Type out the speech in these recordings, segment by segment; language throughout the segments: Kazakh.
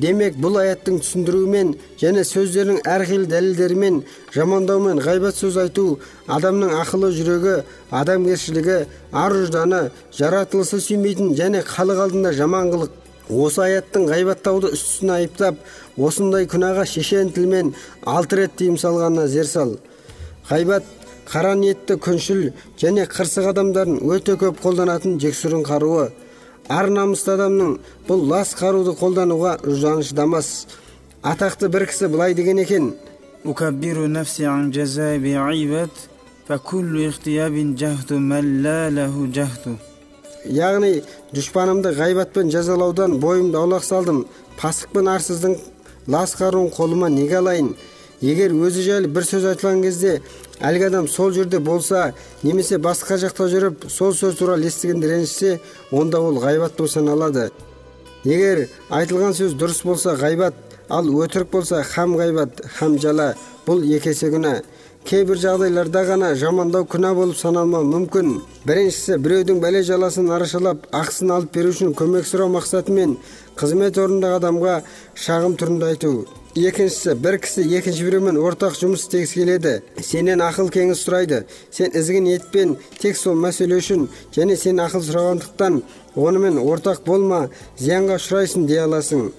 демек бұл аяттың түсіндіруімен және сөздердің әрқилы дәлелдерімен жамандау мен ғайбат сөз айту адамның ақылы жүрегі адамгершілігі ар ұжданы жаратылысы сүймейтін және халық алдында жаман қылық осы аяттың ғайбаттауды үстісіне айыптап осындай күнәға шешен тілмен алты рет тыйым салғанына зер сал. Ғайбат қара ниетті күншіл және қырсық адамдардың өте көп қолданатын жексұрын қаруы ар намысты адамның бұл лас қаруды қолдануға жаны шыдамас атақты бір кісі былай деген екен أكبر نفسي عن جزاء بعيبة فكل اغتياب جهد من لا له جهد яғни дұшпанымды ғайбатпен жазалаудан бойымды аулақ салдым пасық пен арсыздың лас қаруын қолыма неге алайын Егер өзі жайлы бір сөз айтылған кезде әлгі адам сол жерде болса немесе басқа жақта жүріп сол сөз туралы естігенде ренжісе онда ол ғайбат болып саналады. Егер айтылған сөз дұрыс болса ғайбат ал өтірік болса хам ғайбат хам жала бұл екі есе күнә. Кейбір жағдайларда ғана жамандау күнә болып саналмауы мүмкін. Біріншісі біреудің бәле жаласын арашалап ақысын алып беру үшін көмек сұрау мақсатымен қызмет орнындағы адамға шағым түрінде айту. Екіншісі бір кісі екінші біреумен ортақ жұмыс істегісі келеді. Сенен ақыл кеңес сұрайды. Сен ізгі ниетпен тек сол мәселе үшін және сен ақыл сұрағандықтан онымен ортақ болма зиянға ұшырайсың дей аласың.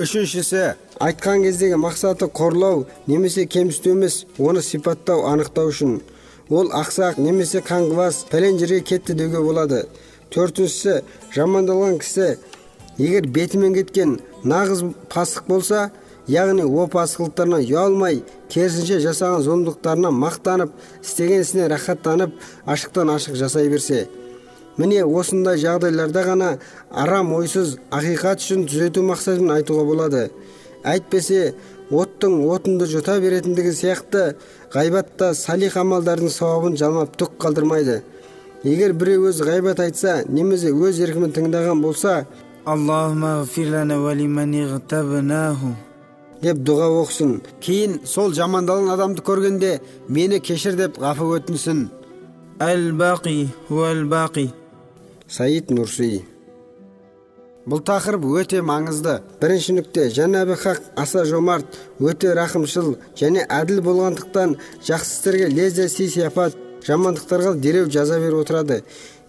Үшіншісі айтқан кездегі мақсаты қорлау немесе кемсіту емес оны сипаттау анықтау үшін. Ол ақсақ немесе қаңғыбас пәлен жерге кетті деуге болады. Төртіншісі жамандалған кісі егер бетімен кеткен нағыз пасық болса яғни опасыздықтарынан ұялмай керісінше жасаған зұлымдықтарына мақтанып істеген ісіне рахаттанып ашықтан ашық жасай берсе. Міне осындай жағдайларда ғана арам ойсыз ақиқат үшін түзету мақсатымен айтуға болады. Әйтпесе оттың отынды жұта беретіндігі сияқты ғайбатта салих амалдардың сауабын жалмап түк қалдырмайды. Егер біреу өз ғайбат айтса немесе өз еркімен тыңдаған болса деп дұға оқсын, кейін сол жамандалған адамды көргенде мені кешір деп ғафу өтінсін. Әл бақи уәл бақи саид нұрси. Бұл тақырып өте маңызды. Бірінші нүкте. Жәнәбі хақ аса жомарт өте рақымшыл және әділ болғандықтан жақсы істерге лезде сый сияпат жамандықтарға дереу жаза беріп отырады.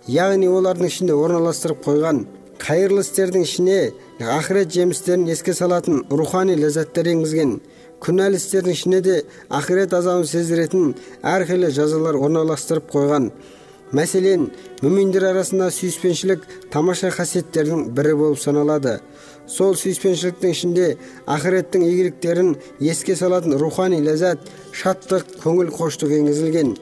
Яғни олардың ішінде орналастырып қойған қайырлы істердің ішіне ақырет жемістерін еске салатын рухани ләззаттар енгізген күнәлі істердің ішіне де ақырет азабын сездіретін әрқилы жазалар орналастырып қойған. Мәселен мүминдер арасында сүйіспеншілік тамаша қасиеттердің бірі болып саналады. Сол сүйіспеншіліктің ішінде ақыреттің игіліктерін еске салатын рухани ләззат шаттық көңіл қоштық енгізілген.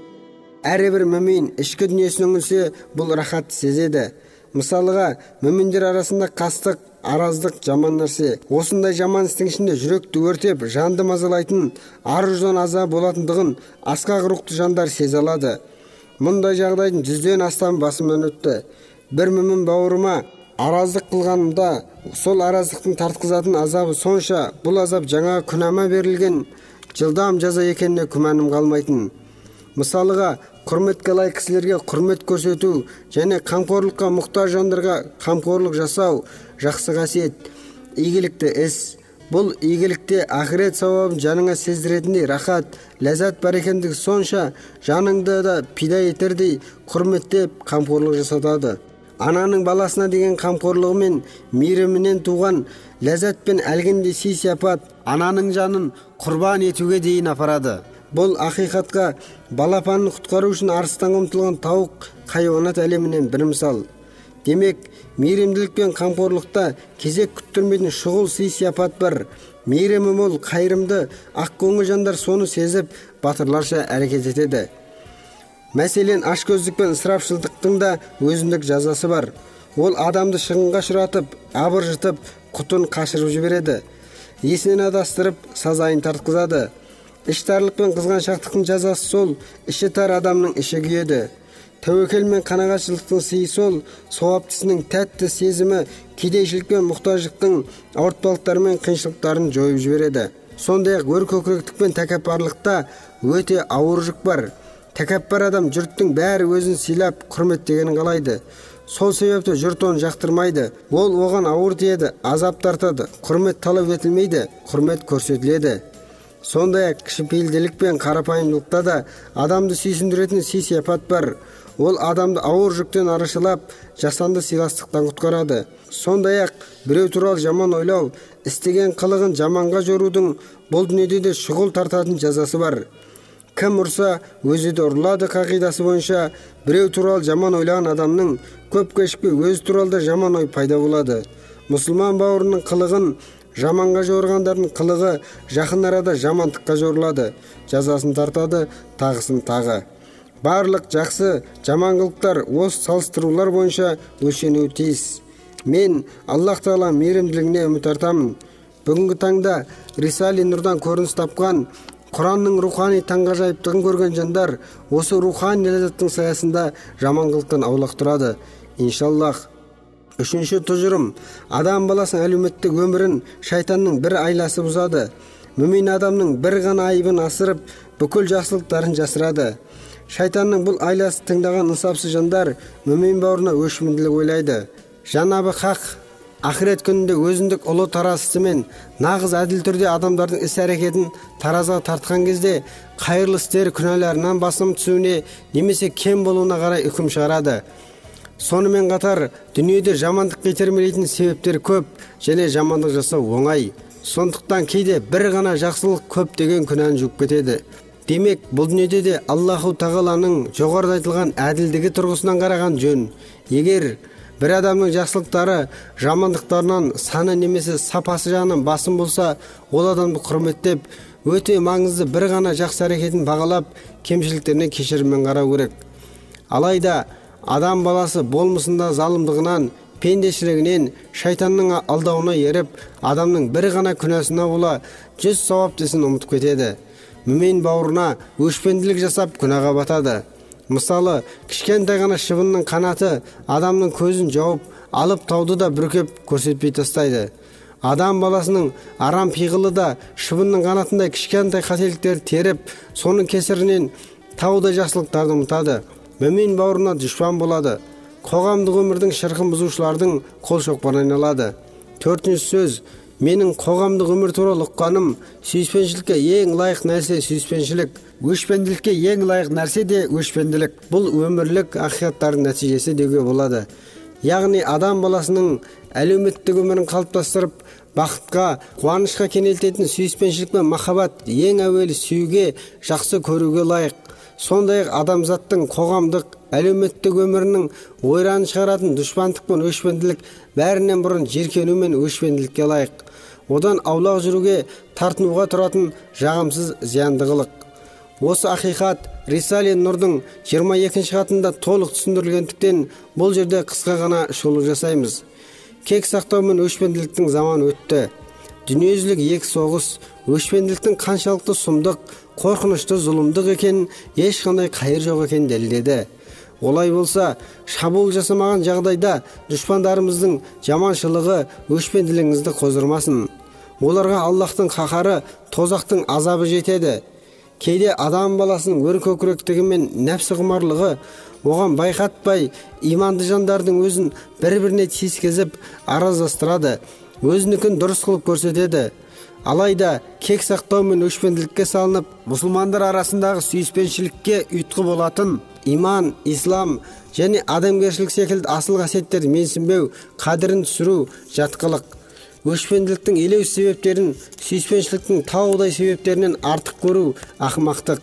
Әрбір мүмин ішкі дүниесіне үңілсе бұл рахатты сезеді. Мысалыға мүминдер арасында қастық араздық жаман нәрсе. Осындай жаман істің ішінде жүректі өртеп жанды мазалайтын ар ұждан азабы болатындығын асқақ рухты жандар сезе алады. Мұндай жағдайдың жүзден астам басымнан өтті. Бір мүмін бауырыма араздық қылғанымда сол араздықтың тартқызатын азабы сонша бұл азап жаңа күнәма берілген жылдам жаза екеніне күмәнім қалмайтын. Мысалыға құрметке лайық кісілерге құрмет көрсету және қамқорлыққа мұқтаж жандарға қамқорлық жасау жақсы қасиет. Игілікті іс. Бұл игілікте ақырет сауабын жаныңа сездіретіндей рахат ләззат бар екендігі сонша жаныңды да пида етердей құрметтеп қамқорлық жасатады. Ананың баласына деген қамқорлығы мен мейірімінен туған ләззат пен әлгіндей сый сияпат ананың жанын құрбан етуге дейін апарады. Бұл ақиқатқа балапанын құтқару үшін арыстанға ұмтылған тауық хайуанат әлемінен бір мысал. Демек мейірімділік пен қамқорлықта кезек күттірмейтін шұғыл сый сияпат бар. Мейірімі мол қайырымды ақкөңіл жандар соны сезіп батырларша әрекет етеді. Мәселен ашкөздік пен ысырапшылдықтың да өзіндік жазасы бар. Ол адамды шығынға ұшыратып абыржытып құтын қашырып жібереді. Есінен адастырып сазайын тартқызады. Іштарлық пен қызғаншақтықтың жазасы сол іші тар адамның іші күйеді тәуекел мен қанағатшылықтың сыйы сол сауапты ісінің тәтті сезімі кедейшілік пен мұқтаждықтың ауыртпалықтары мен қиыншылықтарын жойып жібереді сондай ақ өр көкіректік пен тәкаппарлықта өте ауыр жүк бар тәкаппар адам жұрттың бәрі өзін сыйлап құрметтегенін қалайды сол себепті жұрт оны жақтырмайды ол оған ауыр тиеді азап тартады құрмет талап етілмейді құрмет көрсетіледі сондай ақ кішіпейілділік пен қарапайымдылықта да адамды сүйсіндіретін сый сияпат бар. Ол адамды ауыр жүктен арашалап жасанды сыйластықтан құтқарады. Сондай ақ біреу туралы жаман ойлау істеген қылығын жаманға жорудың бұл дүниеде де шұғыл тартатын жазасы бар. Кім ұрса өзі де ұрылады қағидасы бойынша біреу туралы жаман ойлаған адамның көп кешікпей өзі туралы да жаман ой пайда болады. Мұсылман бауырының қылығын жаманға жорығандардың қылығы жақын арада жамандыққа жорылады жазасын тартады тағысын тағы. Барлық жақсы жаман қылықтар осы салыстырулар бойынша өлшенуі тиіс. Мен аллах тағала мейірімділігіне үміт артамын. Бүгінгі таңда рисали нұрдан көрініс тапқан құранның рухани таңғажайыптығын көрген жандар осы рухани ләззаттың саясында жаманқылықтан аулақ тұрады. Иншаллах үшінші тұжырым. Адам баласының әлеуметтік өмірін шайтанның бір айласы бұзады. Мүмин адамның бір ғана айыбын асырып бүкіл жақсылықтарын жасырады. Шайтанның бұл айласы тыңдаған ынсапсыз жандар мүмин бауырына өшімінділік ойлайды. Жанабы хақ ақырет күнінде өзіндік ұлы таразысымен нағыз әділ түрде адамдардың іс әрекетін таразыға тартқан кезде қайырлы істер күнәларынан басым түсуіне немесе кем болуына қарай үкім шығарады. Сонымен қатар дүниеде жамандық итермелейтін себептер көп және жамандық жасау оңай. Сондықтан кейде бір ғана жақсылық көп деген күнәні жуып кетеді. Демек бұл дүниеде де аллаху тағаланың жоғарыда айтылған әділдігі тұрғысынан қараған жөн. Егер бір адамның жақсылықтары жамандықтарынан саны немесе сапасы жағынан басым болса ол адамды құрметтеп өте маңызды бір ғана жақсы әрекетін бағалап кемшіліктеріне кешіріммен қарау керек. Алайда адам баласы болмысында залымдығынан пендешілігінен шайтанның алдауына еріп адамның бір ғана күнәсына бола жүз сауаптысын ұмытып кетеді. Мүмин бауырына өшпенділік жасап күнәға батады. Мысалы кішкентай ғана шыбынның қанаты адамның көзін жауып алып тауды да бүркеп көрсетпей тастайды. Адам баласының арам пиғылы да шыбынның қанатындай кішкентай қателіктер теріп соның кесірінен таудай жақсылықтарды ұмытады. Мүмин бауырына дұшпан болады қоғамдық өмірдің шырқын бұзушылардың қол шоқпарына айналады төртінші сөз менің қоғамдық өмір туралы ұққаным сүйіспеншілікке ең лайық нәрсе сүйіспеншілік өшпенділікке ең лайық нәрсе де өшпенділік бұл өмірлік ақиқаттардың нәтижесі деуге болады яғни адам баласының әлеуметтік өмірін қалыптастырып бақытқа қуанышқа кенелтетін сүйіспеншілік пен махаббат ең әуелі сүюге жақсы көруге лайық сондай ақ адамзаттың қоғамдық әлеуметтік өмірінің ойран шығаратын дұшпандық пен өшпенділік бәрінен бұрын жеркену мен өшпенділікке лайық. Одан аулақ жүруге тартынуға тұратын жағымсыз зиянды қылық. Осы ақиқат рисали нұрдың 22 екінші хатында толық түсіндірілгендіктен бұл жерде қысқа ғана шолу жасаймыз. Кек сақтау мен өшпенділіктің заманы өтті. Дүниежүзілік екі соғыс өшпенділіктің қаншалықты сұмдық қорқынышты зұлымдық екенін ешқандай қайыр жоқ екенін дәлелдеді олай болса шабуыл жасамаған жағдайда дұшпандарымыздың жаманшылығы өшпенділігіңізді қоздырмасын. Оларға аллахтың қаһары тозақтың азабы жетеді. Кейде адам баласының өр көкіректігі мен нәпсі құмарлығы оған байқатпай иманды жандардың өзін бір біріне тиіскізіп араздастырады. Өзінікін дұрыс қылып көрсетеді. Алайда кек сақтау мен өшпенділікке салынып мұсылмандар арасындағы сүйіспеншілікке ұйытқы болатын иман ислам және адамгершілік секілді асыл қасиеттерді менсінбеу қадірін түсіру жатқылық. Өшпенділіктің елеусіз себептерін сүйіспеншіліктің таудай себептерінен артық көру ақымақтық.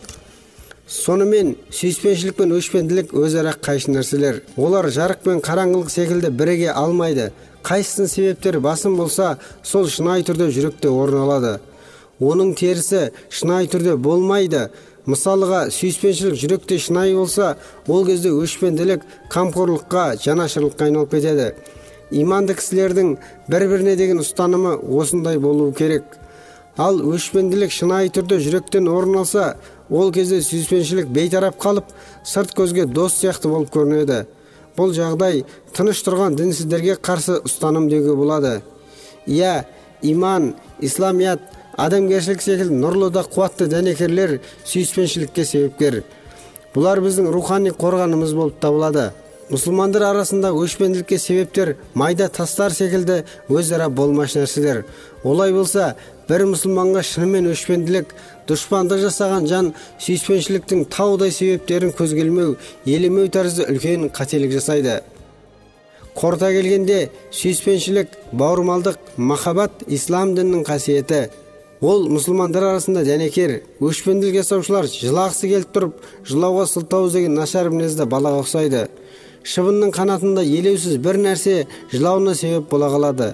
Сонымен сүйіспеншілік пен өшпенділік өзара қайшы нәрселер. Олар жарық пен қараңғылық секілді біріге алмайды. Қайсысының себептері басым болса сол шынайы түрде жүректе орын алады. Оның терісі шынайы түрде болмайды. Мысалға сүйіспеншілік жүректе шынайы болса ол кезде өшпенділік қамқорлыққа жанашырлыққа айналып кетеді. Иманды кісілердің бір біріне деген ұстанымы осындай болуы керек. Ал өшпенділік шынайы түрде жүректен орын алса ол кезде сүйіспеншілік бейтарап қалып сырт көзге дос сияқты болып көрінеді. Бұл жағдай тыныш тұрған дінсіздерге қарсы ұстаным деуге болады. Иә иман исламият адамгершілік секілді нұрлы да қуатты дәнекерлер сүйіспеншілікке себепкер. Бұлар біздің рухани қорғанымыз болып табылады. Мұсылмандар арасындағы өшпенділікке себептер майда тастар секілді өзара болмаш нәрселер. Олай болса бір мұсылманға шынымен өшпенділік дұшпандық жасаған жан сүйіспеншіліктің таудай себептерін көзге елемеу тәрізді үлкен қателік жасайды. Қорыта келгенде сүйіспеншілік бауырмалдық махаббат ислам дінінің қасиеті. Ол мұсылмандар арасында дәнекер өшпенділік жасаушылар жылағысы келіп тұрып жылауға сылтау деген нашар мінезді балаға ұқсайды. Шыбынның қанатында елеусіз бір нәрсе жылауына себеп бола қалады.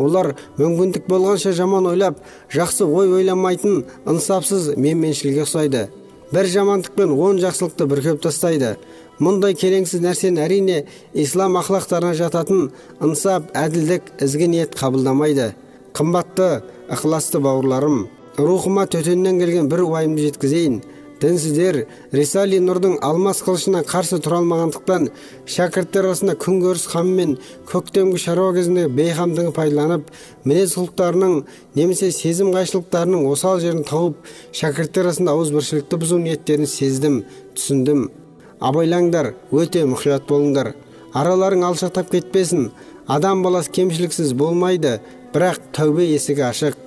Олар мүмкіндік болғанша жаман ойлап жақсы ой ойламайтын ынсапсыз менменшілге ұқсайды. Бір жамандықпен он жақсылықты бүркеп тастайды. Мұндай келеңсіз нәрсені әрине ислам ақлақтарына жататын ынсап әділдік ізгі ниет қабылдамайды. Қымбатты ықыласты бауырларым рухыма төтеннен келген бір уайымды жеткізейін. Дінсіздер рисали нұрдың алмас қылышына қарсы тұра алмағандықтан шәкірттер арасында күнкөріс қамы мен көктемгі шаруа кезінде бейқамдығын пайдаланып мінез құлықтарының немесе сезім қайшылықтарының осал жерін тауып шәкірттер арасында ауызбіршілікті бұзу ниеттерін сездім түсіндім. Абайлаңдар өте мұқият болыңдар. Араларың алшақтап кетпесін. Адам баласы кемшіліксіз болмайды бірақ тәубе есігі ашық.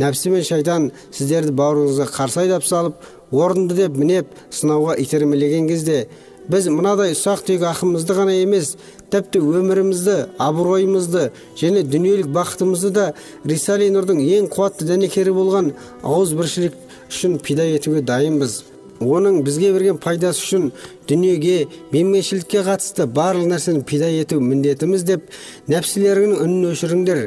Нәпсі мен шайтан сіздерді бауырыңызға қарсы айдап салып орынды деп мінеп сынауға итермелеген кезде біз мынадай ұсақ түйек ақымызды ғана емес тіпті өмірімізді абыройымызды және дүниелік бақытымызды да рисали нұрдың ең қуатты дәнекері болған ауызбіршілік үшін пида етуге дайынбыз. Оның бізге берген пайдасы үшін дүниеге менменшілікке қатысты барлық нәрсені пида ету міндетіміз деп нәпсілеріңнің үнін өшіріңдер.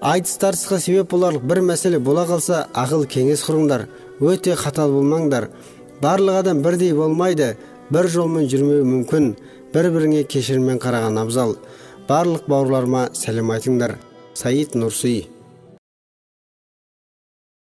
Айтыс тартысқа себеп боларлық бір мәселе бола қалса ақыл кеңес құрыңдар. Өте қатал болмаңдар. Барлық адам бірдей болмайды. Бір жолмен жүрмеуі мүмкін. Бір біріңе кешіріммен қараған абзал. Барлық бауырларыма сәлем айтыңдар. Саид нұрси